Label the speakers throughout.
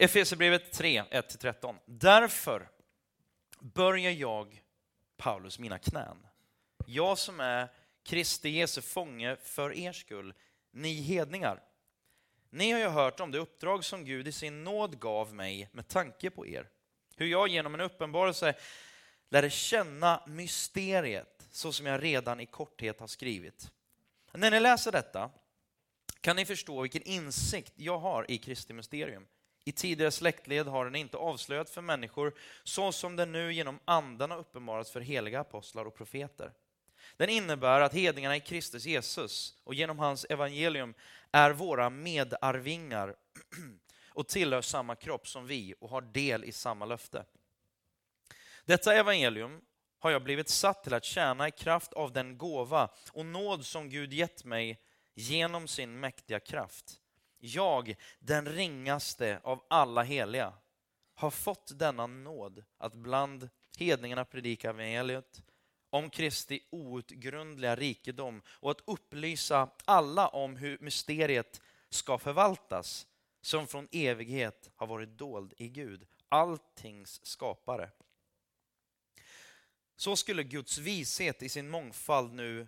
Speaker 1: Efesierbrevet 3, 1-13. Därför börjar jag, Paulus, mina knän. Jag som är Kristi Jesu fånge för er skull, ni hedningar. Ni har ju hört om det uppdrag som Gud i sin nåd gav mig med tanke på er. Hur jag genom en uppenbarelse lärde känna mysteriet, så som jag redan i korthet har skrivit. När ni läser detta kan ni förstå vilken insikt jag har i Kristi mysterium. I tidigare släktled har den inte avslöjat för människor så som den nu genom andarna uppenbarats för heliga apostlar och profeter. Den innebär att hedningarna i Kristus Jesus och genom hans evangelium är våra medarvingar och tillhör samma kropp som vi och har del i samma löfte. Detta evangelium har jag blivit satt till att tjäna i kraft av den gåva och nåd som Gud gett mig genom sin mäktiga kraft. Jag, den ringaste av alla heliga, har fått denna nåd att bland hedningarna predika evangeliet om Kristi outgrundliga rikedom och att upplysa alla om hur mysteriet ska förvaltas som från evighet har varit dold i Gud, alltings skapare. Så skulle Guds vishet i sin mångfald nu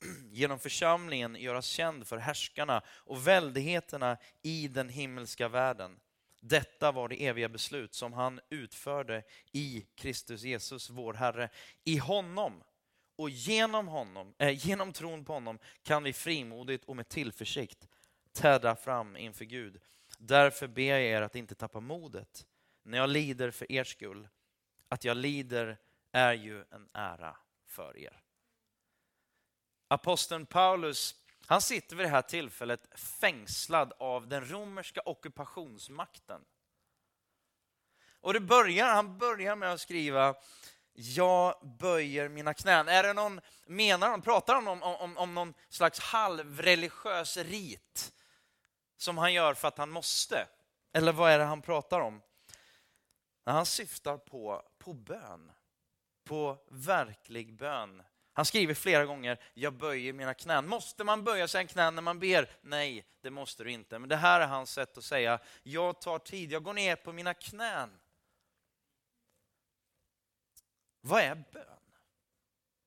Speaker 1: genom församlingen göras känd för härskarna och väldigheterna i den himmelska världen. Detta var det eviga beslut som han utförde i Kristus Jesus, vår Herre. I honom och genom, honom, eh, genom tron på honom kan vi frimodigt och med tillförsikt träda fram inför Gud. Därför ber jag er att inte tappa modet när jag lider för er skull. Att jag lider är ju en ära för er. Aposteln Paulus han sitter vid det här tillfället fängslad av den romerska ockupationsmakten. Och det börjar, han börjar med att skriva jag böjer mina knän. Är det någon, menar han, pratar han om, om, om någon slags halvreligiös rit som han gör för att han måste? Eller vad är det han pratar om? Han syftar på, på bön, på verklig bön. Han skriver flera gånger, jag böjer mina knän. Måste man böja sina knän när man ber? Nej, det måste du inte. Men det här är hans sätt att säga, jag tar tid, jag går ner på mina knän. Vad är bön?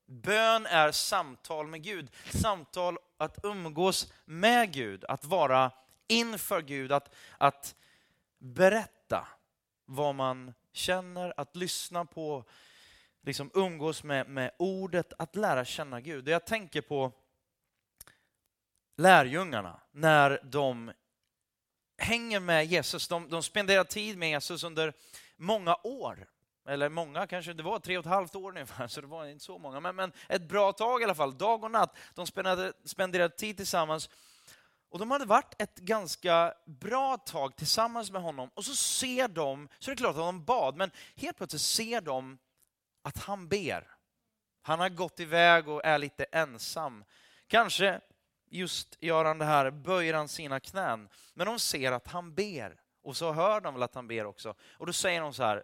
Speaker 1: Bön är samtal med Gud, samtal att umgås med Gud, att vara inför Gud, att, att berätta vad man känner, att lyssna på, liksom umgås med, med ordet, att lära känna Gud. Jag tänker på lärjungarna när de hänger med Jesus. De, de spenderar tid med Jesus under många år. Eller många kanske, det var tre och ett halvt år ungefär, så det var inte så många. Men, men ett bra tag i alla fall, dag och natt. De spenderade, spenderade tid tillsammans. Och de hade varit ett ganska bra tag tillsammans med honom. Och så ser de, så är det klart att de bad, men helt plötsligt ser de att han ber. Han har gått iväg och är lite ensam. Kanske just gör han det här, böjer han sina knän. Men de ser att han ber. Och så hör de väl att han ber också. Och då säger de så här,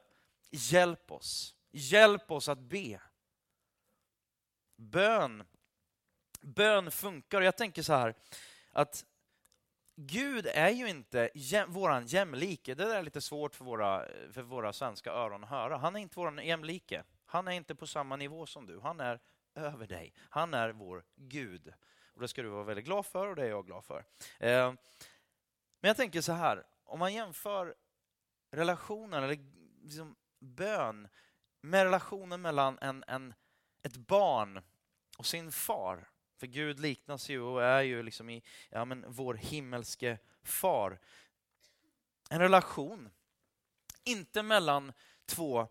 Speaker 1: Hjälp oss. Hjälp oss att be. Bön. Bön funkar. Jag tänker så här att Gud är ju inte jäm, våran jämlike. Det är lite svårt för våra, för våra svenska öron att höra. Han är inte våran jämlike. Han är inte på samma nivå som du. Han är över dig. Han är vår Gud. Och Det ska du vara väldigt glad för och det är jag glad för. Eh, men jag tänker så här, om man jämför relationen, eller liksom bön med relationen mellan en, en, ett barn och sin far. För Gud liknas ju och är ju liksom i ja, men vår himmelske far. En relation, inte mellan två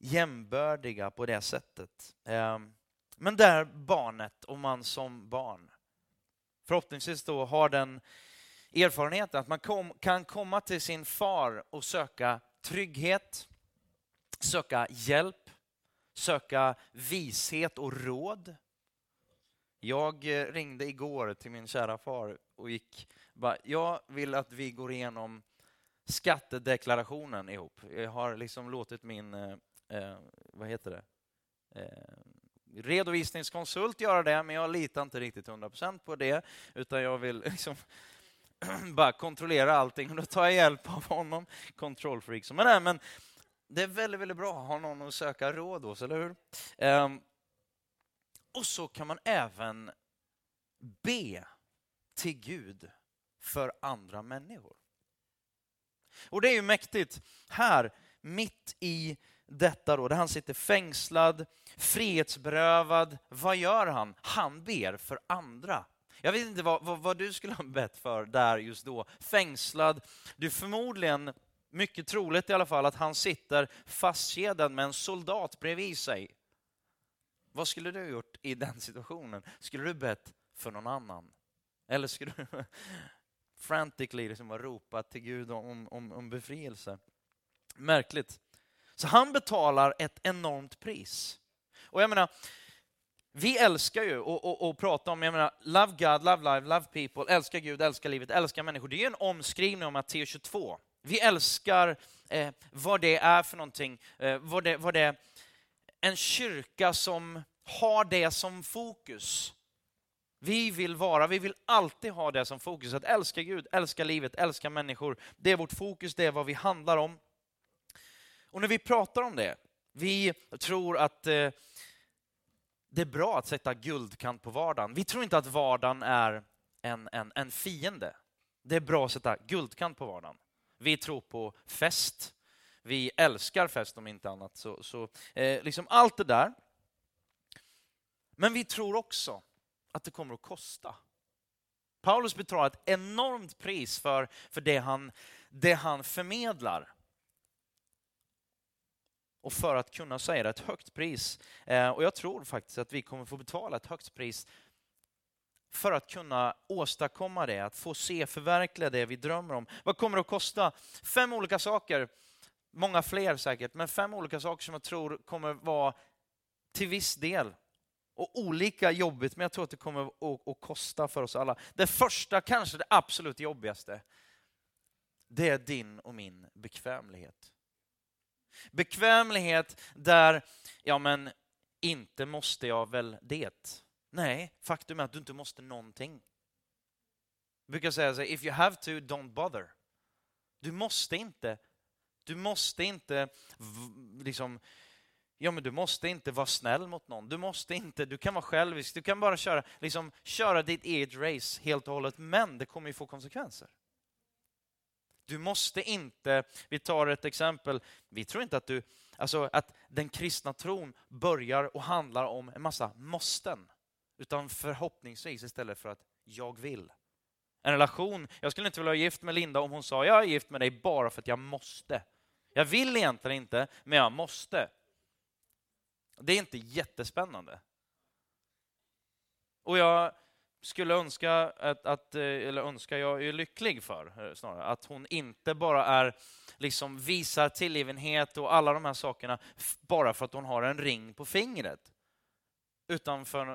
Speaker 1: jämbördiga på det sättet. Ehm, men där barnet och man som barn förhoppningsvis då har den erfarenheten att man kom, kan komma till sin far och söka trygghet, söka hjälp, söka vishet och råd. Jag eh, ringde igår till min kära far och gick bara, jag vill att vi går igenom skattedeklarationen ihop. Jag har liksom låtit min, eh, eh, vad heter det, eh, redovisningskonsult göra det, men jag litar inte riktigt 100% på det, utan jag vill liksom bara kontrollera allting och då tar jag hjälp av honom, kontrollfreak som han är. Men det är väldigt, väldigt bra att ha någon att söka råd hos, eller hur? Eh, och så kan man även be till Gud för andra människor. Och det är ju mäktigt. Här, mitt i detta då, där han sitter fängslad, frihetsberövad. Vad gör han? Han ber för andra. Jag vet inte vad, vad, vad, du skulle ha bett för där just då. Fängslad. Du är förmodligen, mycket troligt i alla fall, att han sitter fastkedjad med en soldat bredvid sig. Vad skulle du ha gjort i den situationen? Skulle du bett för någon annan? Eller skulle du frantically liksom ropat till Gud om, om, om befrielse? Märkligt. Så han betalar ett enormt pris. Och jag menar, vi älskar ju att prata om, jag menar, love God, love life, love people, älska Gud, älska livet, älska människor. Det är ju en omskrivning av Matteus 22. Vi älskar eh, vad det är för någonting, eh, vad, det, vad det är en kyrka som har det som fokus. Vi vill vara, vi vill alltid ha det som fokus, att älska Gud, älska livet, älska människor. Det är vårt fokus, det är vad vi handlar om. Och när vi pratar om det, vi tror att eh, det är bra att sätta guldkant på vardagen. Vi tror inte att vardagen är en, en, en fiende. Det är bra att sätta guldkant på vardagen. Vi tror på fest. Vi älskar fest om inte annat. Så, så eh, liksom allt det där. Men vi tror också att det kommer att kosta. Paulus betalar ett enormt pris för, för det, han, det han förmedlar och för att kunna säga det, ett högt pris. Eh, och jag tror faktiskt att vi kommer få betala ett högt pris för att kunna åstadkomma det, att få se förverkliga det vi drömmer om. Vad kommer det att kosta? Fem olika saker, många fler säkert, men fem olika saker som jag tror kommer vara till viss del och olika jobbigt, men jag tror att det kommer att kosta för oss alla. Det första, kanske det absolut jobbigaste, det är din och min bekvämlighet. Bekvämlighet där, ja men inte måste jag väl det. Nej, faktum är att du inte måste någonting. Jag brukar säga så if you have to, don't bother. Du måste inte. Du måste inte liksom, ja men du måste inte vara snäll mot någon. Du måste inte, du kan vara självisk, du kan bara köra, liksom, köra ditt eget race helt och hållet, men det kommer ju få konsekvenser. Du måste inte, vi tar ett exempel, vi tror inte att du, alltså att den kristna tron börjar och handlar om en massa måsten. Utan förhoppningsvis istället för att jag vill. En relation, jag skulle inte vilja vara gift med Linda om hon sa jag är gift med dig bara för att jag måste. Jag vill egentligen inte, men jag måste. Det är inte jättespännande. Och jag skulle önska, att, att, eh, eller önska, jag är lycklig för eh, snarare, att hon inte bara är, liksom visar tillgivenhet och alla de här sakerna bara för att hon har en ring på fingret. Utan för,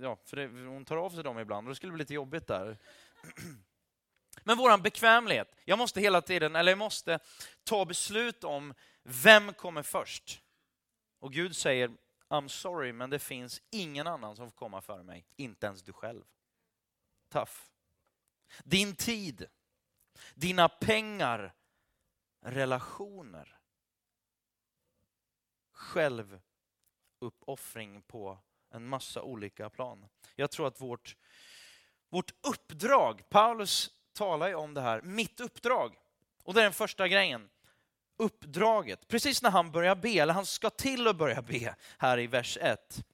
Speaker 1: ja, för det, hon tar av sig dem ibland och det skulle bli lite jobbigt där. Men våran bekvämlighet, jag måste hela tiden, eller jag måste ta beslut om vem kommer först? Och Gud säger, I'm sorry, men det finns ingen annan som får komma före mig, inte ens du själv. Tough. Din tid, dina pengar, relationer, självuppoffring på en massa olika plan. Jag tror att vårt, vårt uppdrag, Paulus talar ju om det här, mitt uppdrag. Och det är den första grejen uppdraget. Precis när han börjar be, eller han ska till att börja be, här i vers 1,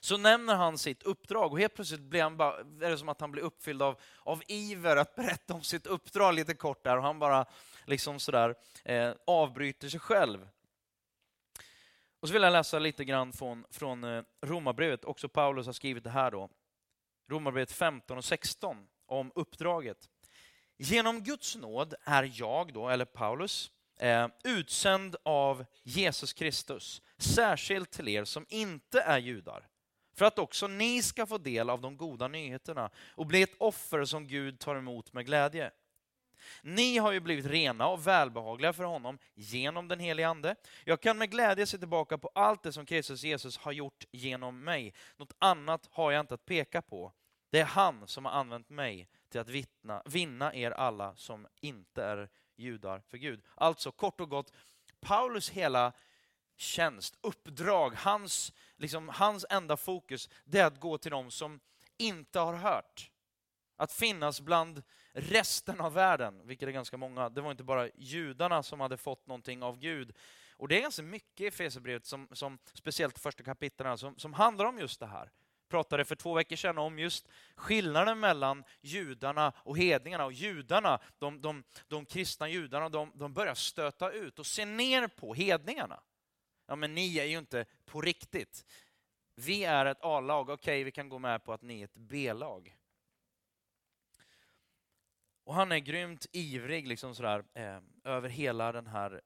Speaker 1: så nämner han sitt uppdrag och helt plötsligt blir han bara, är det som att han blir uppfylld av, av iver att berätta om sitt uppdrag lite kort där och han bara liksom sådär eh, avbryter sig själv. Och så vill jag läsa lite grann från, från eh, Romarbrevet, också Paulus har skrivit det här då. Romarbrevet 15 och 16 om uppdraget. Genom Guds nåd är jag då, eller Paulus, eh, utsänd av Jesus Kristus, särskilt till er som inte är judar, för att också ni ska få del av de goda nyheterna och bli ett offer som Gud tar emot med glädje. Ni har ju blivit rena och välbehagliga för honom genom den helige Ande. Jag kan med glädje se tillbaka på allt det som Kristus Jesus har gjort genom mig. Något annat har jag inte att peka på. Det är han som har använt mig till att vittna, vinna er alla som inte är judar för Gud. Alltså kort och gott, Paulus hela tjänst, uppdrag, hans, liksom, hans enda fokus, det är att gå till dem som inte har hört. Att finnas bland resten av världen, vilket är ganska många. Det var inte bara judarna som hade fått någonting av Gud. Och det är ganska mycket i Efesierbrevet, som, som, speciellt första kapitlen, som, som handlar om just det här. Pratade för två veckor sedan om just skillnaden mellan judarna och hedningarna. Och judarna, de, de, de kristna judarna, de, de börjar stöta ut och se ner på hedningarna. Ja, men ni är ju inte på riktigt. Vi är ett A-lag, okej, okay, vi kan gå med på att ni är ett B-lag. Och han är grymt ivrig liksom sådär, eh, över hela den här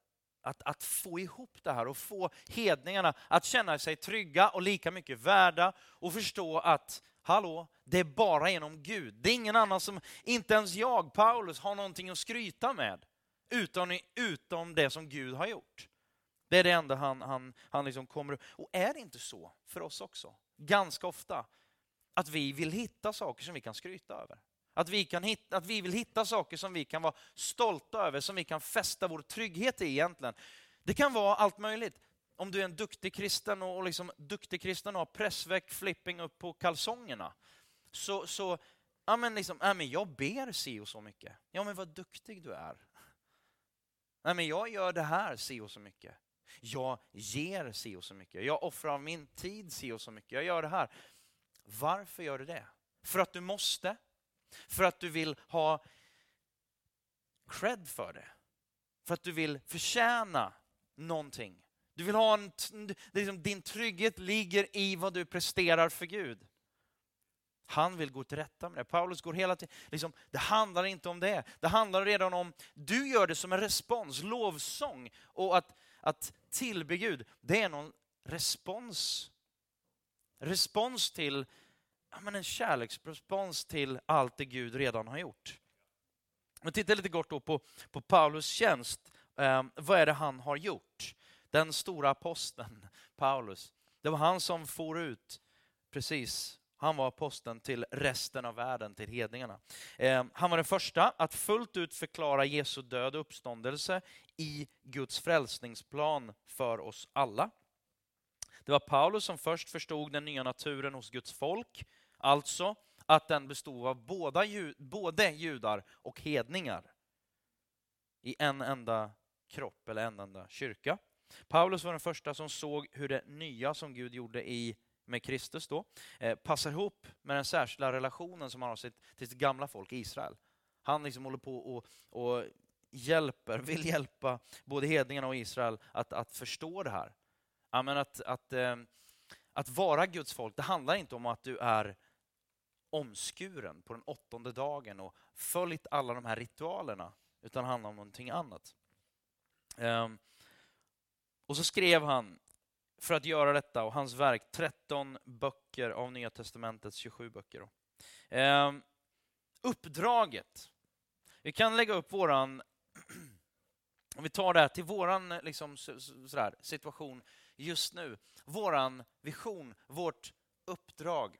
Speaker 1: att, att få ihop det här och få hedningarna att känna sig trygga och lika mycket värda och förstå att hallå, det är bara genom Gud. Det är ingen annan som, inte ens jag, Paulus, har någonting att skryta med utom, utom det som Gud har gjort. Det är det enda han, han, han liksom kommer... Och är det inte så för oss också? Ganska ofta. Att vi vill hitta saker som vi kan skryta över. Att vi, kan hitta, att vi vill hitta saker som vi kan vara stolta över, som vi kan fästa vår trygghet i egentligen. Det kan vara allt möjligt. Om du är en duktig kristen och liksom, duktig kristen och har pressväck, flipping upp på kalsongerna. Så, så ja, men liksom, ja, men jag ber si och så mycket. Ja men vad duktig du är. Ja, men jag gör det här si och så mycket. Jag ger si och så mycket. Jag offrar min tid si och så mycket. Jag gör det här. Varför gör du det? För att du måste? För att du vill ha cred för det. För att du vill förtjäna någonting. Du vill ha en, liksom, din trygghet ligger i vad du presterar för Gud. Han vill gå till rätta med det. Paulus går hela tiden, liksom, det handlar inte om det. Det handlar redan om, du gör det som en respons, lovsång. Och att, att tillbe Gud, det är någon respons. Respons till ja, men en kärleksrespons till allt det Gud redan har gjort. Men titta lite kort då på, på Paulus tjänst. Eh, vad är det han har gjort? Den stora aposteln Paulus, det var han som for ut, precis, han var aposteln till resten av världen, till hedningarna. Eh, han var den första att fullt ut förklara Jesu död och uppståndelse i Guds frälsningsplan för oss alla. Det var Paulus som först förstod den nya naturen hos Guds folk, alltså att den bestod av båda, både judar och hedningar i en enda kropp eller en enda kyrka. Paulus var den första som såg hur det nya som Gud gjorde i, med Kristus då, eh, passar ihop med den särskilda relationen som han har sitt, till sitt gamla folk Israel. Han liksom håller på och, och hjälper, vill hjälpa både hedningarna och Israel att, att förstå det här. Att, att, eh, att vara Guds folk, det handlar inte om att du är omskuren på den åttonde dagen och följt alla de här ritualerna, utan det handlar om någonting annat. Um, och så skrev han, för att göra detta, och hans verk, 13 böcker av Nya Testamentets 27 böcker. Um, uppdraget. Vi kan lägga upp våran om vi tar det här till våran liksom, sådär, situation just nu. Våran vision, vårt uppdrag.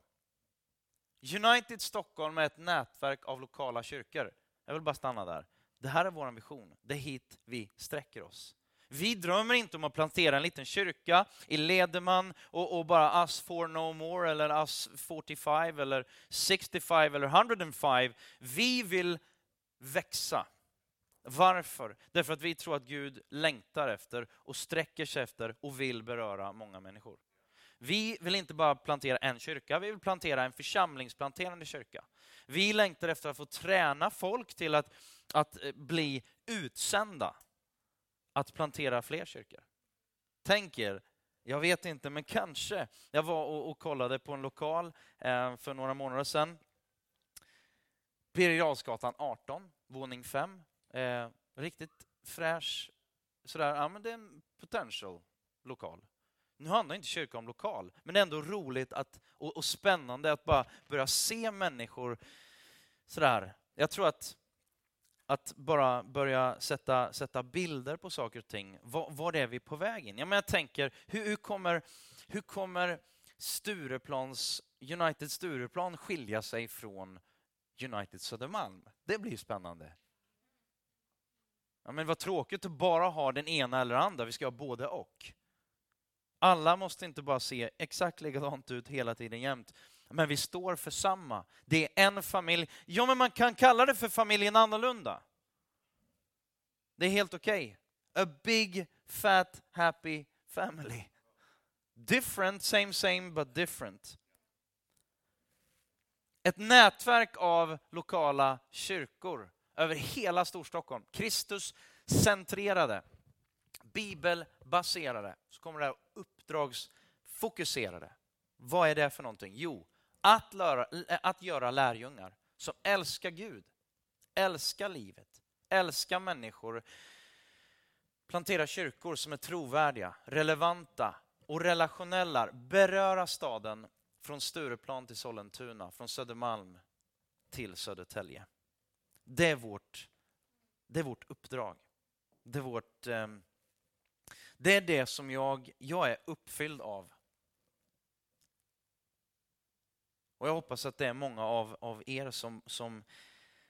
Speaker 1: United Stockholm är ett nätverk av lokala kyrkor. Jag vill bara stanna där. Det här är vår vision. Det är hit vi sträcker oss. Vi drömmer inte om att plantera en liten kyrka i Lederman och, och, bara us for no more eller us 45 eller 65 eller 105. Vi vill växa. Varför? Därför att vi tror att Gud längtar efter och sträcker sig efter och vill beröra många människor. Vi vill inte bara plantera en kyrka, vi vill plantera en församlingsplanterande kyrka. Vi längtar efter att få träna folk till att, att eh, bli utsända, att plantera fler kyrkor. Tänk er, jag vet inte, men kanske. Jag var och, och kollade på en lokal eh, för några månader sedan. Birger 18, våning 5. Eh, riktigt fräsch, sådär, ja men det är en potential lokal. Nu handlar inte kyrkan om lokal, men det är ändå roligt att, och, och spännande att bara börja se människor sådär. Jag tror att, att bara börja sätta, sätta bilder på saker och ting, var, var är vi på väg in? Ja, men jag tänker, hur, hur, kommer, hur kommer Stureplans, United Stureplan skilja sig från United Södermalm. Det blir spännande. Ja, men vad tråkigt att bara ha den ena eller andra, vi ska ha både och. Alla måste inte bara se exakt likadant ut hela tiden jämt, men vi står för samma. Det är en familj. Ja, men man kan kalla det för familjen annorlunda. Det är helt okej. Okay. A big, fat, happy family. Different, same, same, but different. Ett nätverk av lokala kyrkor över hela Storstockholm. Kristus-centrerade, bibelbaserade. Så kommer det här uppdragsfokuserade. Vad är det för någonting? Jo, att, lära, att göra lärjungar som älskar Gud, älskar livet, älskar människor. Plantera kyrkor som är trovärdiga, relevanta och relationella. Beröra staden från Stureplan till Sollentuna, från Södermalm till Södertälje. Det är vårt, det är vårt uppdrag. Det är, vårt, eh, det är det som jag, jag är uppfylld av. Och jag hoppas att det är många av, av er som, som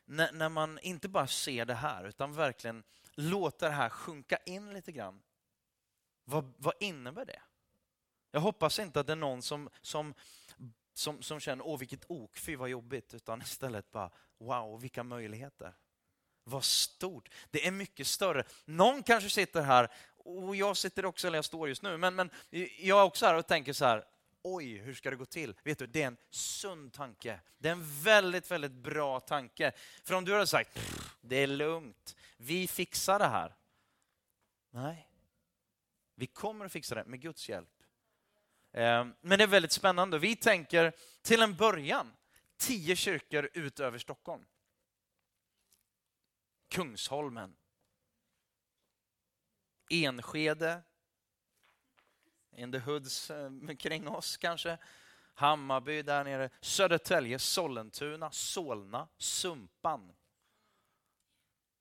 Speaker 1: när, när man inte bara ser det här utan verkligen låter det här sjunka in lite grann. Vad, vad innebär det? Jag hoppas inte att det är någon som, som, som, som känner åh vilket ok, fy vad jobbigt, utan istället bara wow vilka möjligheter. Vad stort. Det är mycket större. Någon kanske sitter här, och jag sitter också, eller jag står just nu, men, men jag är också här och tänker så här, oj, hur ska det gå till? Vet du, det är en sund tanke. Det är en väldigt, väldigt bra tanke. För om du hade sagt, det är lugnt, vi fixar det här. Nej, vi kommer att fixa det med Guds hjälp. Ehm, men det är väldigt spännande. Vi tänker till en början tio kyrkor utöver Stockholm. Kungsholmen. Enskede. In the hoods eh, kring oss kanske. Hammarby där nere. Södertälje, Sollentuna, Solna, Sumpan.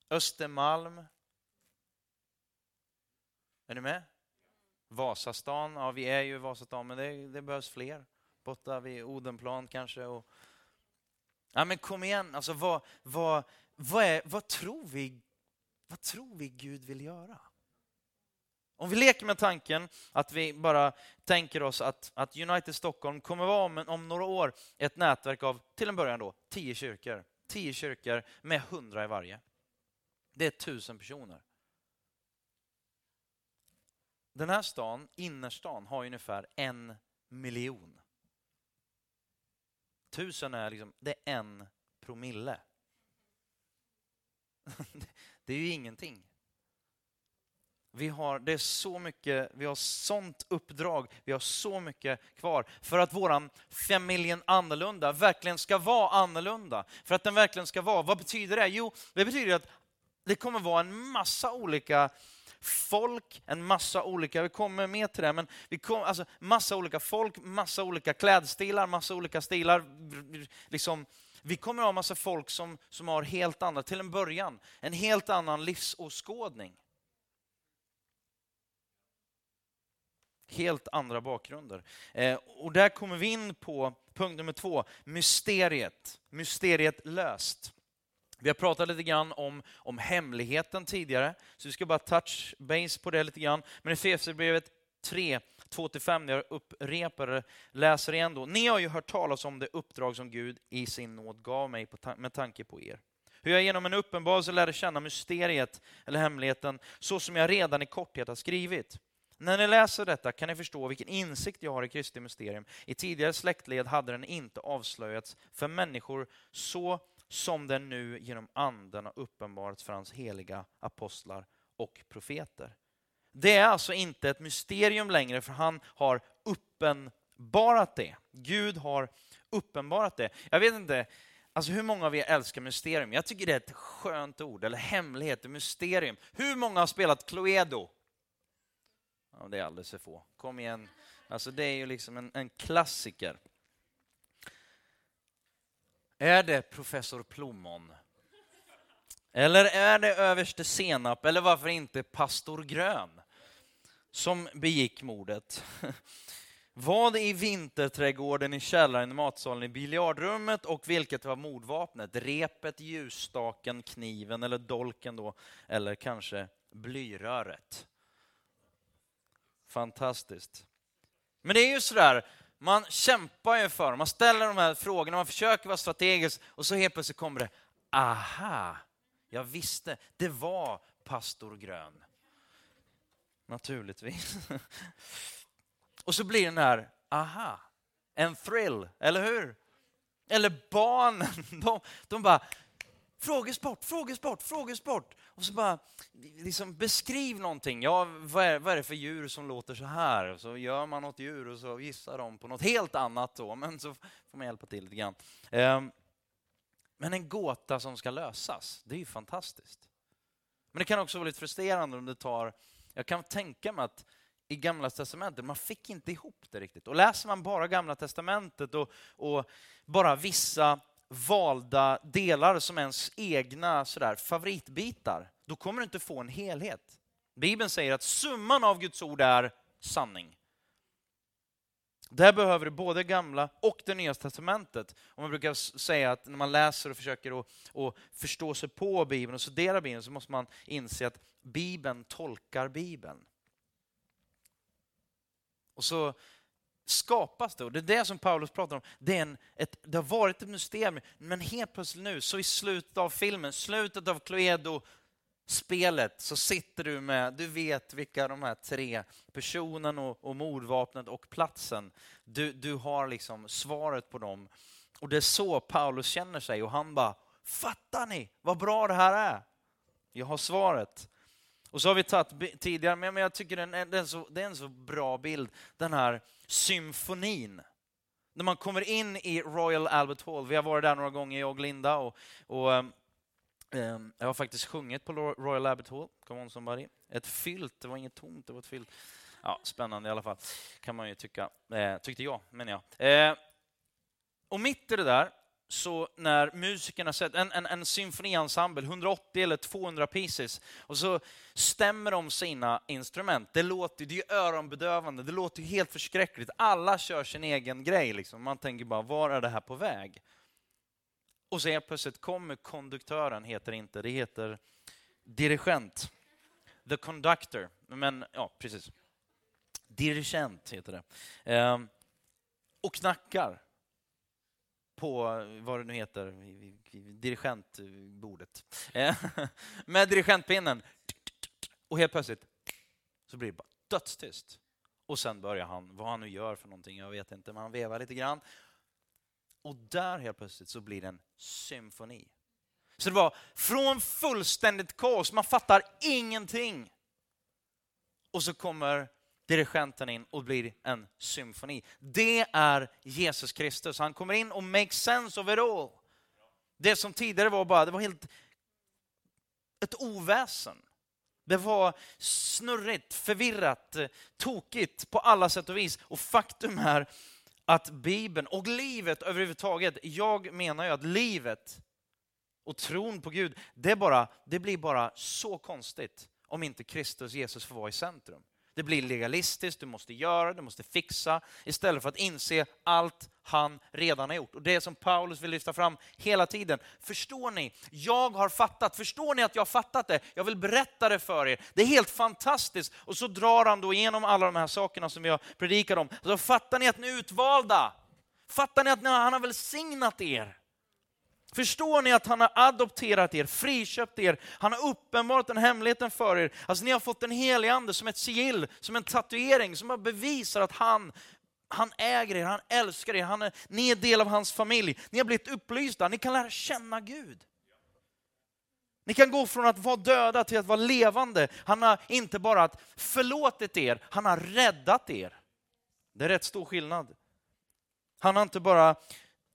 Speaker 1: Östermalm. Är ni med? Vasastan, ja vi är ju i Vasastan men det, det behövs fler. Borta vid Odenplan kanske. Och... Ja men kom igen, alltså vad, vad, vad, är, vad, tror vi, vad tror vi Gud vill göra? Om vi leker med tanken att vi bara tänker oss att, att United Stockholm kommer vara om, om några år ett nätverk av, till en början då, tio kyrkor. Tio kyrkor med hundra i varje. Det är tusen personer. Den här stan, innerstan, har ungefär en miljon. Tusen är liksom, det är en promille. Det är ju ingenting. Vi har, det är så mycket, vi har sånt uppdrag, vi har så mycket kvar för att våran familjen annorlunda verkligen ska vara annorlunda. För att den verkligen ska vara, vad betyder det? Jo, det betyder att det kommer vara en massa olika folk, en massa olika, vi kommer med till det, men vi kommer, alltså massa olika folk, massa olika klädstilar, massa olika stilar. Liksom, vi kommer ha massa folk som, som har helt andra, till en början, en helt annan livsåskådning. Helt andra bakgrunder. Eh, och där kommer vi in på punkt nummer två, mysteriet. Mysteriet löst. Vi har pratat lite grann om, om hemligheten tidigare, så vi ska bara touch base på det lite grann. Men i Efesierbrevet 3, 2-5, när jag upprepar det, läser igen då. Ni har ju hört talas om det uppdrag som Gud i sin nåd gav mig ta med tanke på er. Hur jag genom en uppenbarelse lärde känna mysteriet, eller hemligheten, så som jag redan i korthet har skrivit. När ni läser detta kan ni förstå vilken insikt jag har i Kristi mysterium. I tidigare släktled hade den inte avslöjats för människor så som den nu genom anden har uppenbarats för hans heliga apostlar och profeter. Det är alltså inte ett mysterium längre för han har uppenbarat det. Gud har uppenbarat det. Jag vet inte alltså hur många av er älskar mysterium. Jag tycker det är ett skönt ord, eller hemlighet, mysterium. Hur många har spelat Cluedo? Ja, det är alldeles för få. Kom igen. Alltså det är ju liksom en, en klassiker. Är det professor Plommon? Eller är det överste Senap, eller varför inte pastor Grön, som begick mordet? Vad i vinterträdgården, i källaren, i matsalen, i biljardrummet och vilket var mordvapnet? Repet, ljusstaken, kniven eller dolken då, eller kanske blyröret. Fantastiskt. Men det är ju sådär, man kämpar ju för man ställer de här frågorna, man försöker vara strategisk och så helt plötsligt kommer det, aha, jag visste, det var pastor Grön. Naturligtvis. Och så blir den här, aha, en thrill, eller hur? Eller barnen, de, de bara, frågesport, frågesport, frågesport. Och så bara, liksom beskriv någonting. Ja, vad är, vad är det för djur som låter så här? Och så gör man något djur och så gissar de på något helt annat då, men så får man hjälpa till lite grann. Ehm, men en gåta som ska lösas, det är ju fantastiskt. Men det kan också vara lite frustrerande om det tar... Jag kan tänka mig att i Gamla Testamentet, man fick inte ihop det riktigt. Och läser man bara Gamla Testamentet och, och bara vissa valda delar som ens egna sådär, favoritbitar, då kommer du inte få en helhet. Bibeln säger att summan av Guds ord är sanning. Där behöver du både gamla och det nya testamentet. Och man brukar säga att när man läser och försöker att, att förstå sig på Bibeln och studera Bibeln så måste man inse att Bibeln tolkar Bibeln. Och så skapas det, och det är det som Paulus pratar om. Det, är en, ett, det har varit ett mysterium, men helt plötsligt nu, så i slutet av filmen, slutet av Cluedo, spelet så sitter du med, du vet vilka de här tre, personen och, och mordvapnet och platsen, du, du har liksom svaret på dem. Och det är så Paulus känner sig och han bara, fattar ni vad bra det här är? Jag har svaret. Och så har vi tagit tidigare, men jag tycker det är, en så, det är en så bra bild, den här symfonin. När man kommer in i Royal Albert Hall, vi har varit där några gånger, jag och Linda, och, och um, jag har faktiskt sjungit på Royal Albert Hall, Come on somebody. Ett fyllt, det var inget tomt, det var ett fyllt. Ja, spännande i alla fall, kan man ju tycka. Eh, tyckte jag, menar jag. Eh, och mitt i det där så när musikerna sett en, en, en symfoniensemble, 180 eller 200 pieces, och så stämmer de sina instrument. Det låter det är öronbedövande, det låter helt förskräckligt. Alla kör sin egen grej. Liksom. Man tänker bara, var är det här på väg? Och så helt plötsligt kommer konduktören, heter det inte, det heter dirigent. The conductor. Men ja, precis. Dirigent heter det. Ehm, och knackar på, vad det nu heter, dirigentbordet. Eh, med dirigentpinnen. Och helt plötsligt så blir det bara dödstyst. Och sen börjar han, vad han nu gör för någonting, jag vet inte, men han vevar lite grann. Och där helt plötsligt så blir det en symfoni. Så det var från fullständigt kaos, man fattar ingenting. Och så kommer dirigenten in och blir en symfoni. Det är Jesus Kristus. Han kommer in och makes sense of it all. Det som tidigare var bara, det var helt ett oväsen. Det var snurrigt, förvirrat, tokigt på alla sätt och vis. Och faktum är att Bibeln och livet överhuvudtaget, jag menar ju att livet och tron på Gud, det, bara, det blir bara så konstigt om inte Kristus, Jesus, får vara i centrum. Det blir legalistiskt, du måste göra, du måste fixa, istället för att inse allt han redan har gjort. Och det som Paulus vill lyfta fram hela tiden. Förstår ni? Jag har fattat. Förstår ni att jag har fattat det? Jag vill berätta det för er. Det är helt fantastiskt. Och så drar han då igenom alla de här sakerna som jag predikar om. Så fattar ni att ni är utvalda? Fattar ni att han har välsignat er? Förstår ni att han har adopterat er, friköpt er, han har uppenbarat den hemligheten för er. Alltså ni har fått en helig ande som ett sigill, som en tatuering som bevisar att han, han äger er, han älskar er, han är, ni är del av hans familj. Ni har blivit upplysta, ni kan lära känna Gud. Ni kan gå från att vara döda till att vara levande. Han har inte bara förlåtit er, han har räddat er. Det är rätt stor skillnad. Han har inte bara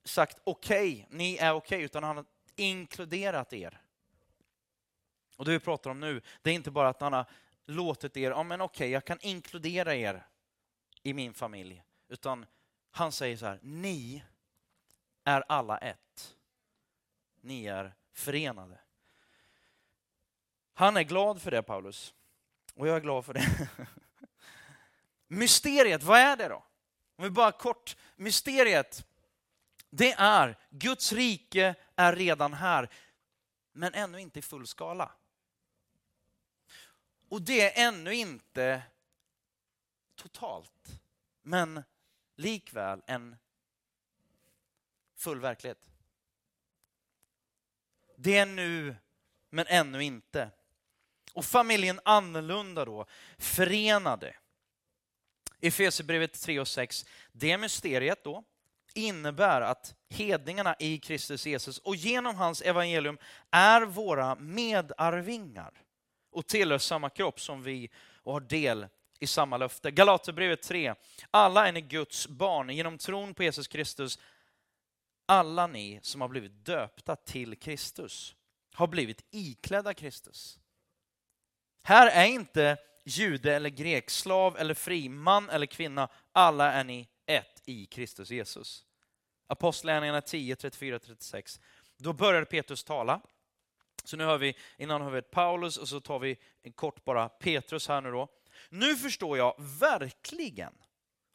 Speaker 1: sagt okej, okay, ni är okej, okay, utan han har inkluderat er. Och det vi pratar om nu, det är inte bara att han har låtit er, ja men okej, okay, jag kan inkludera er i min familj. Utan han säger så här, ni är alla ett. Ni är förenade. Han är glad för det, Paulus. Och jag är glad för det. Mysteriet, vad är det då? Om vi bara kort, mysteriet, det är Guds rike är redan här, men ännu inte i full skala. Och det är ännu inte totalt, men likväl en full verklighet. Det är nu, men ännu inte. Och familjen annorlunda då, förenade. Efesierbrevet 3 och 6, det mysteriet då innebär att hedningarna i Kristus Jesus och genom hans evangelium är våra medarvingar och tillhör samma kropp som vi och har del i samma löfte. Galaterbrevet 3. Alla är ni Guds barn genom tron på Jesus Kristus. Alla ni som har blivit döpta till Kristus har blivit iklädda Kristus. Här är inte jude eller grek, slav eller fri, man eller kvinna. Alla är ni ett i Kristus Jesus. Apostlagärningarna 10, 34-36. Då började Petrus tala. Så nu har vi, innan har vi ett Paulus och så tar vi en kort bara Petrus här nu då. Nu förstår jag verkligen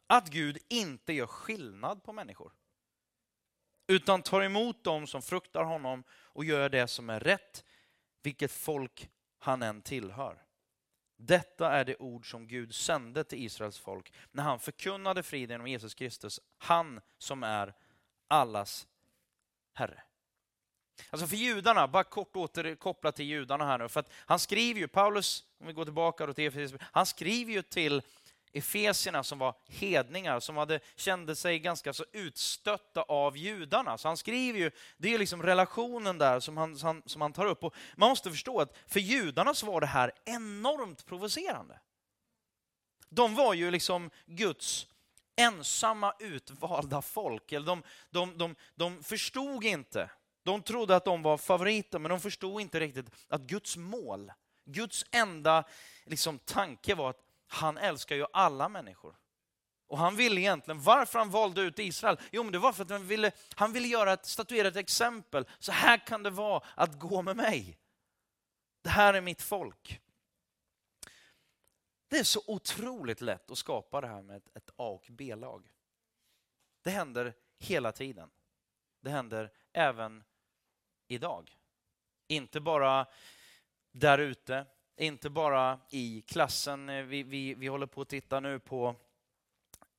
Speaker 1: att Gud inte gör skillnad på människor. Utan tar emot dem som fruktar honom och gör det som är rätt, vilket folk han än tillhör. Detta är det ord som Gud sände till Israels folk när han förkunnade friden om Jesus Kristus, han som är allas Herre. Alltså för judarna, bara kort återkopplat till judarna här nu, för att han skriver ju, Paulus, om vi går tillbaka till Efesius, han skriver ju till Efesierna som var hedningar, som hade, kände sig ganska så utstötta av judarna. Så han skriver ju, det är liksom relationen där som han, som, som han tar upp. Och man måste förstå att för judarna så var det här enormt provocerande. De var ju liksom Guds ensamma utvalda folk. Eller de, de, de, de förstod inte de trodde att de var favoriter, men de förstod inte riktigt att Guds mål, Guds enda liksom, tanke var att han älskar ju alla människor. Och han ville egentligen, varför han valde ut Israel? Jo, men det var för att han ville, han ville göra ett, statuera ett exempel. Så här kan det vara att gå med mig. Det här är mitt folk. Det är så otroligt lätt att skapa det här med ett, ett A och B-lag. Det händer hela tiden. Det händer även idag. Inte bara där ute, inte bara i klassen. Eh, vi, vi, vi håller på att titta nu på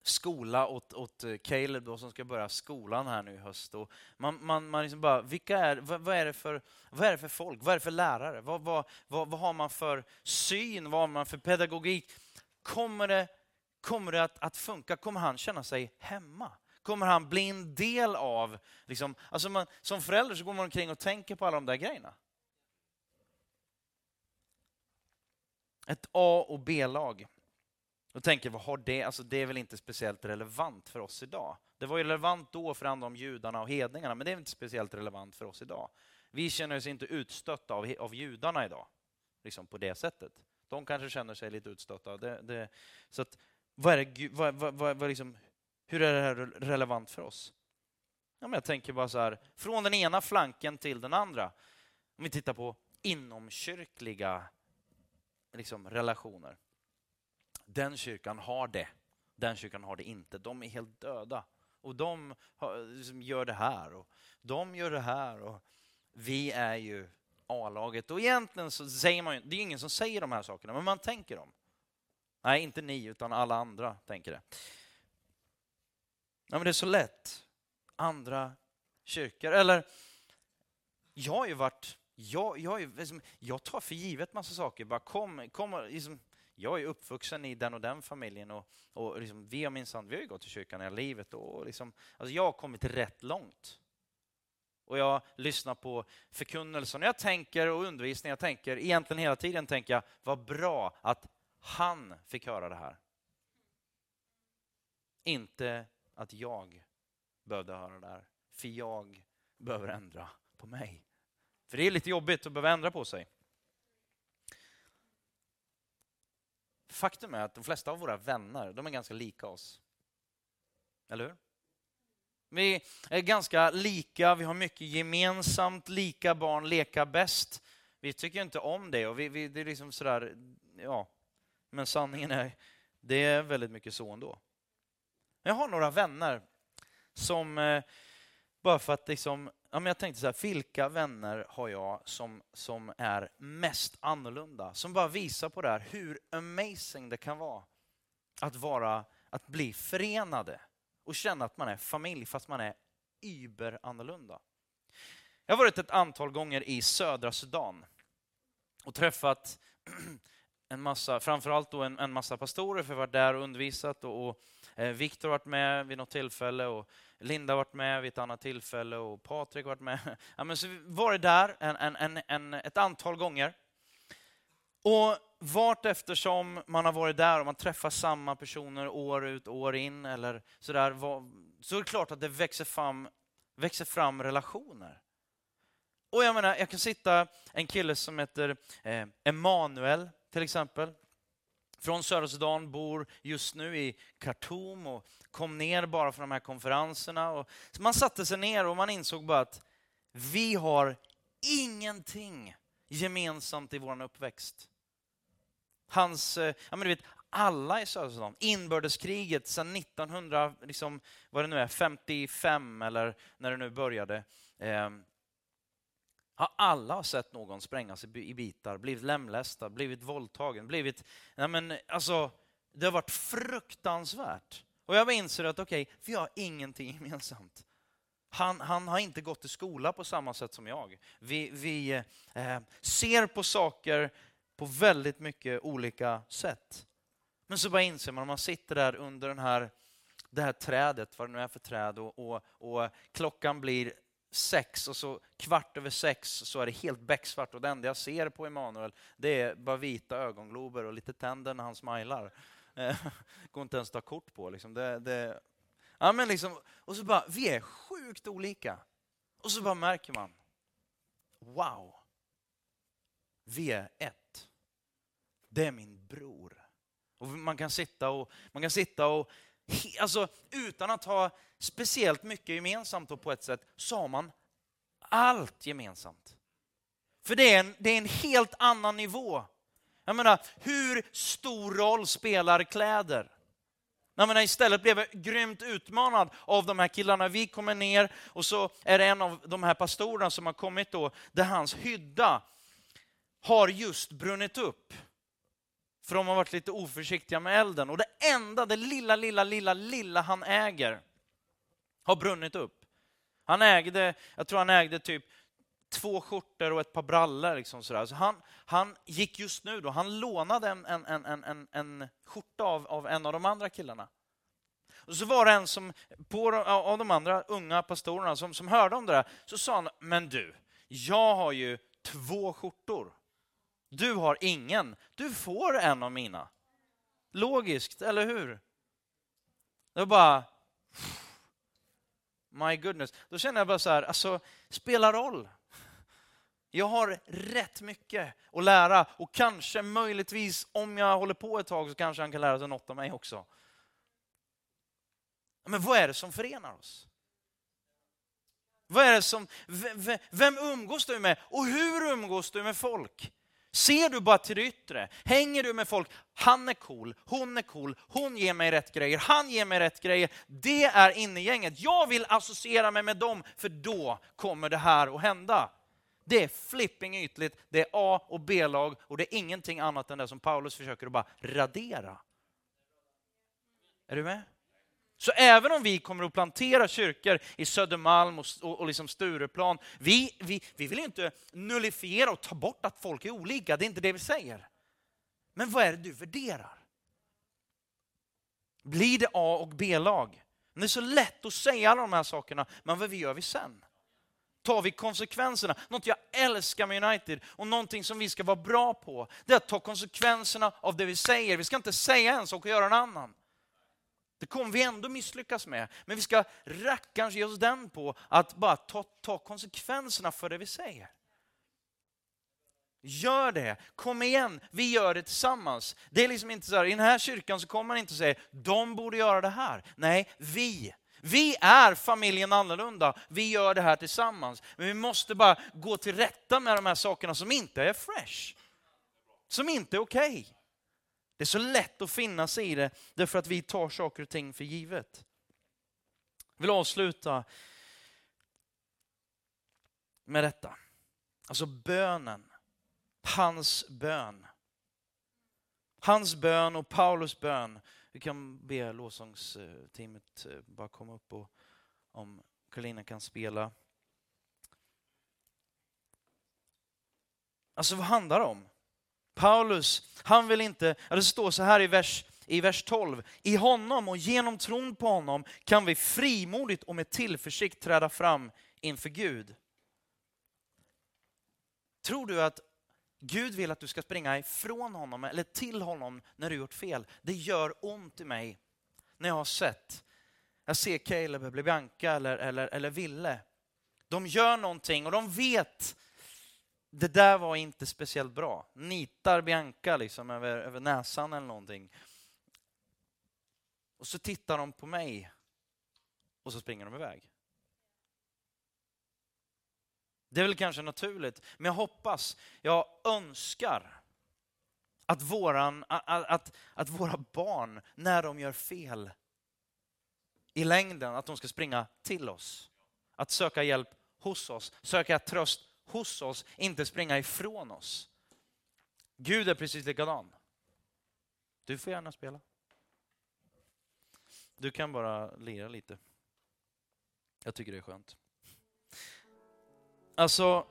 Speaker 1: skola åt, åt eh, Caleb då, som ska börja skolan här nu i höst. Och man, man, man liksom bara, vilka är, vad, vad, är det för, vad är det för folk? Vad är det för lärare? Vad, vad, vad, vad har man för syn? Vad har man för pedagogik? Kommer det, kommer det att, att funka? Kommer han känna sig hemma? kommer han bli en del av... Liksom, alltså man, som förälder så går man omkring och tänker på alla de där grejerna. Ett A och B-lag. Och tänker, vad har det? Alltså det är väl inte speciellt relevant för oss idag. Det var ju relevant då för andra om judarna och hedningarna, men det är inte speciellt relevant för oss idag. Vi känner oss inte utstötta av, av judarna idag, liksom på det sättet. De kanske känner sig lite utstötta. Det, det, så att, vad är det, vad, vad, vad, vad liksom, hur är det här relevant för oss? Ja, men jag tänker bara så här, från den ena flanken till den andra. Om vi tittar på inomkyrkliga liksom, relationer. Den kyrkan har det, den kyrkan har det inte. De är helt döda. Och de har, liksom, gör det här och de gör det här. Och vi är ju A-laget. Och egentligen så säger man ju, det är ingen som säger de här sakerna, men man tänker dem. Nej, inte ni, utan alla andra tänker det. Ja, men det är så lätt. Andra kyrkor. Eller, jag har ju varit... Jag, jag, liksom, jag tar för givet massa saker. Bara kom, kom, liksom, jag är uppvuxen i den och den familjen och, och liksom, vi har minsann, vi har gått i kyrkan hela livet. Och liksom, alltså jag har kommit rätt långt. Och jag lyssnar på förkunnelsen. Jag tänker och undervisning, jag tänker egentligen hela tiden tänker jag, vad bra att han fick höra det här. Inte att jag behövde höra det här. För jag behöver ändra på mig. För det är lite jobbigt att behöva ändra på sig. Faktum är att de flesta av våra vänner, de är ganska lika oss. Eller hur? Vi är ganska lika, vi har mycket gemensamt, lika barn leka bäst. Vi tycker inte om det och vi, vi, det är liksom sådär, ja. Men sanningen är, det är väldigt mycket så ändå. Jag har några vänner som, eh, bara för att liksom, ja, men jag tänkte så här, vilka vänner har jag som, som är mest annorlunda? Som bara visar på det här, hur amazing det kan vara att, vara, att bli förenade och känna att man är familj fast man är überannorlunda. Jag har varit ett antal gånger i södra Sudan och träffat en massa, framförallt då en, en massa pastorer, för jag har varit där och undervisat. Och, och Eh, Viktor har varit med vid något tillfälle, och Linda har varit med vid ett annat tillfälle, och Patrik har varit med. Ja, men så vi varit där en, en, en, en, ett antal gånger. Och vart eftersom man har varit där och man träffar samma personer år ut och år in, eller sådär, så är det klart att det växer fram, växer fram relationer. Och jag menar, jag kan sitta en kille som heter eh, Emanuel till exempel. Från södra Sudan, bor just nu i Khartoum och kom ner bara från de här konferenserna. Och man satte sig ner och man insåg bara att vi har ingenting gemensamt i vår uppväxt. Hans, eh, ja men du vet, alla i södra Sudan, inbördeskriget sedan 1900, liksom, vad det nu är, 55 eller när det nu började. Eh, har alla sett någon sprängas i bitar, blivit lemlästad, blivit våldtagen, blivit... Nej men, alltså, det har varit fruktansvärt. Och jag inser att okej, okay, vi har ingenting gemensamt. Han, han, har inte gått i skola på samma sätt som jag. Vi, vi eh, ser på saker på väldigt mycket olika sätt. Men så bara inser man, om man sitter där under den här, det här trädet, vad det nu är för träd, och, och, och klockan blir sex och så kvart över sex så är det helt becksvart och det enda jag ser på Emanuel det är bara vita ögonglober och lite tänder när han smilar. Eh, går inte ens att ta kort på. Liksom. Det, det, ja, men liksom, och så bara, vi är sjukt olika. Och så bara märker man, wow, vi är ett. Det är min bror. Och man kan sitta och, man kan sitta och alltså, utan att ha speciellt mycket gemensamt på ett sätt, så har man allt gemensamt. För det är en, det är en helt annan nivå. Jag menar, hur stor roll spelar kläder? Jag menar, istället blev jag grymt utmanad av de här killarna. Vi kommer ner och så är det en av de här pastorerna som har kommit då, där hans hydda har just brunnit upp. För de har varit lite oförsiktiga med elden. Och det enda, det lilla, lilla, lilla, lilla han äger har brunnit upp. Han ägde, jag tror han ägde typ två skjortor och ett par brallor. Liksom sådär. Så han, han gick just nu då, han lånade en, en, en, en, en skjorta av, av en av de andra killarna. Och så var det en som, på, av de andra unga pastorerna som, som hörde om det där, så sa han, men du, jag har ju två skjortor. Du har ingen. Du får en av mina. Logiskt, eller hur? Det var bara... My goodness. Då känner jag bara så här, alltså, spela roll. Jag har rätt mycket att lära och kanske möjligtvis om jag håller på ett tag så kanske han kan lära sig något av mig också. Men vad är det som förenar oss? Vad är det som, vem umgås du med och hur umgås du med folk? Ser du bara till det yttre? Hänger du med folk? Han är cool, hon är cool, hon ger mig rätt grejer, han ger mig rätt grejer. Det är innegänget. Jag vill associera mig med dem, för då kommer det här att hända. Det är flipping ytligt, det är A och B-lag och det är ingenting annat än det som Paulus försöker att bara radera. Är du med? Så även om vi kommer att plantera kyrkor i Södermalm och, och, och liksom Stureplan, vi, vi, vi vill inte nullifiera och ta bort att folk är olika, det är inte det vi säger. Men vad är det du värderar? Blir det A och B-lag? Det är så lätt att säga alla de här sakerna, men vad gör vi sen? Tar vi konsekvenserna? Något jag älskar med United och någonting som vi ska vara bra på, det är att ta konsekvenserna av det vi säger. Vi ska inte säga en sak och göra en annan. Det kommer vi ändå misslyckas med. Men vi ska rackarns ge oss den på att bara ta, ta konsekvenserna för det vi säger. Gör det, kom igen, vi gör det tillsammans. Det är liksom inte så här, i den här kyrkan så kommer man inte säga, de borde göra det här. Nej, vi. Vi är familjen annorlunda, vi gör det här tillsammans. Men vi måste bara gå till rätta med de här sakerna som inte är fresh. Som inte är okej. Okay. Det är så lätt att finna sig i det, därför att vi tar saker och ting för givet. Jag vill avsluta med detta. Alltså bönen, hans bön. Hans bön och Paulus bön. Vi kan be lovsångsteamet eh, bara komma upp och om Karolina kan spela. Alltså vad handlar det om? Paulus, han vill inte, det står så här i vers, i vers 12. I honom och genom tron på honom kan vi frimodigt och med tillförsikt träda fram inför Gud. Tror du att Gud vill att du ska springa ifrån honom eller till honom när du gjort fel? Det gör ont i mig när jag har sett, jag ser Caleb eller Bianca eller, eller, eller Ville. De gör någonting och de vet det där var inte speciellt bra. Nitar Bianca liksom över, över näsan eller någonting. Och så tittar de på mig och så springer de iväg. Det är väl kanske naturligt, men jag hoppas, jag önskar att, våran, att, att, att våra barn, när de gör fel, i längden, att de ska springa till oss. Att söka hjälp hos oss, söka tröst hos oss, inte springa ifrån oss. Gud är precis likadan. Du får gärna spela. Du kan bara lira lite. Jag tycker det är skönt. Alltså,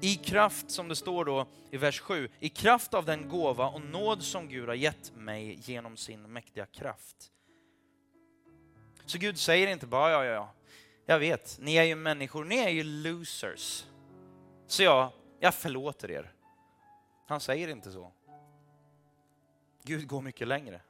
Speaker 1: i kraft, som det står då i vers 7, i kraft av den gåva och nåd som Gud har gett mig genom sin mäktiga kraft. Så Gud säger inte bara ja, ja, ja, jag vet, ni är ju människor, ni är ju losers. Så jag, jag förlåter er. Han säger inte så. Gud går mycket längre.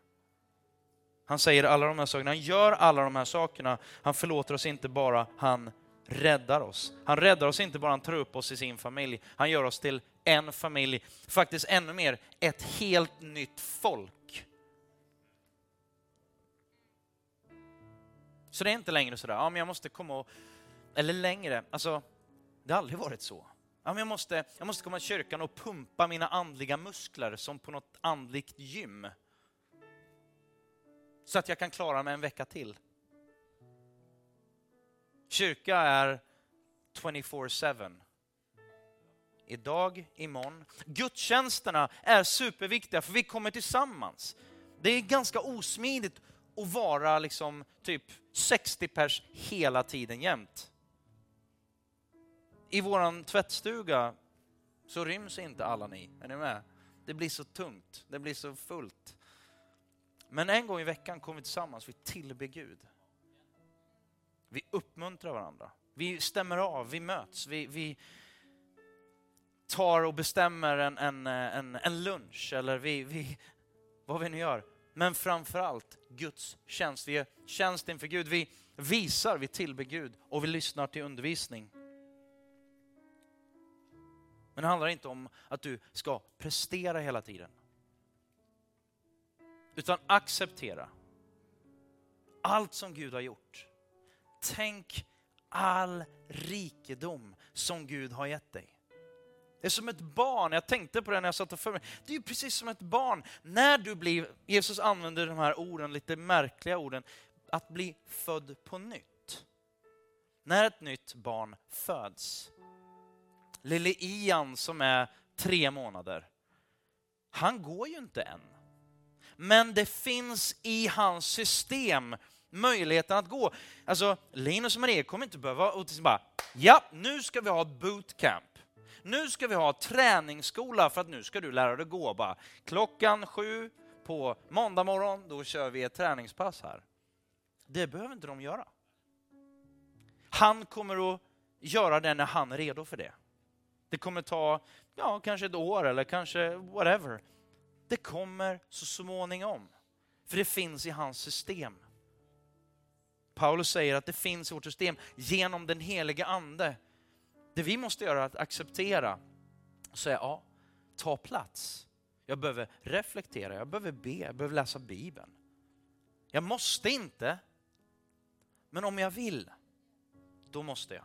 Speaker 1: Han säger alla de här sakerna, han gör alla de här sakerna. Han förlåter oss inte bara, han räddar oss. Han räddar oss inte bara, han tar upp oss i sin familj. Han gör oss till en familj, faktiskt ännu mer, ett helt nytt folk. Så det är inte längre sådär, ja men jag måste komma och, eller längre, alltså det har aldrig varit så. Ja, men jag, måste, jag måste komma till kyrkan och pumpa mina andliga muskler som på något andligt gym så att jag kan klara mig en vecka till. Kyrka är 24-7. Idag, imorgon. Gudstjänsterna är superviktiga för vi kommer tillsammans. Det är ganska osmidigt att vara liksom typ 60 pers hela tiden jämt. I våran tvättstuga så ryms inte alla ni. Är ni med? Det blir så tungt, det blir så fullt. Men en gång i veckan kommer vi tillsammans, vi tillber Gud. Vi uppmuntrar varandra. Vi stämmer av, vi möts, vi, vi tar och bestämmer en, en, en, en lunch eller vi, vi, vad vi nu gör. Men framförallt Guds tjänst. Vi är tjänst inför Gud. Vi visar, vi tillber Gud och vi lyssnar till undervisning. Men det handlar inte om att du ska prestera hela tiden. Utan acceptera allt som Gud har gjort. Tänk all rikedom som Gud har gett dig. Det är som ett barn, jag tänkte på det när jag satt och för mig. Det är ju precis som ett barn. När du blir, Jesus använder de här orden, lite märkliga orden, att bli född på nytt. När ett nytt barn föds. Lille Ian som är tre månader, han går ju inte än. Men det finns i hans system möjligheten att gå. Alltså, Linus och Maria kommer inte behöva och bara, ja, nu ska vi ha bootcamp. Nu ska vi ha träningsskola för att nu ska du lära dig gå. Bara, klockan sju på måndag morgon, då kör vi ett träningspass här. Det behöver inte de göra. Han kommer att göra det när han är redo för det. Det kommer ta, ja, kanske ett år eller kanske whatever. Det kommer så småningom. För det finns i hans system. Paulus säger att det finns i vårt system genom den heliga ande. Det vi måste göra är att acceptera och säga ja, ta plats. Jag behöver reflektera, jag behöver be, jag behöver läsa Bibeln. Jag måste inte, men om jag vill, då måste jag.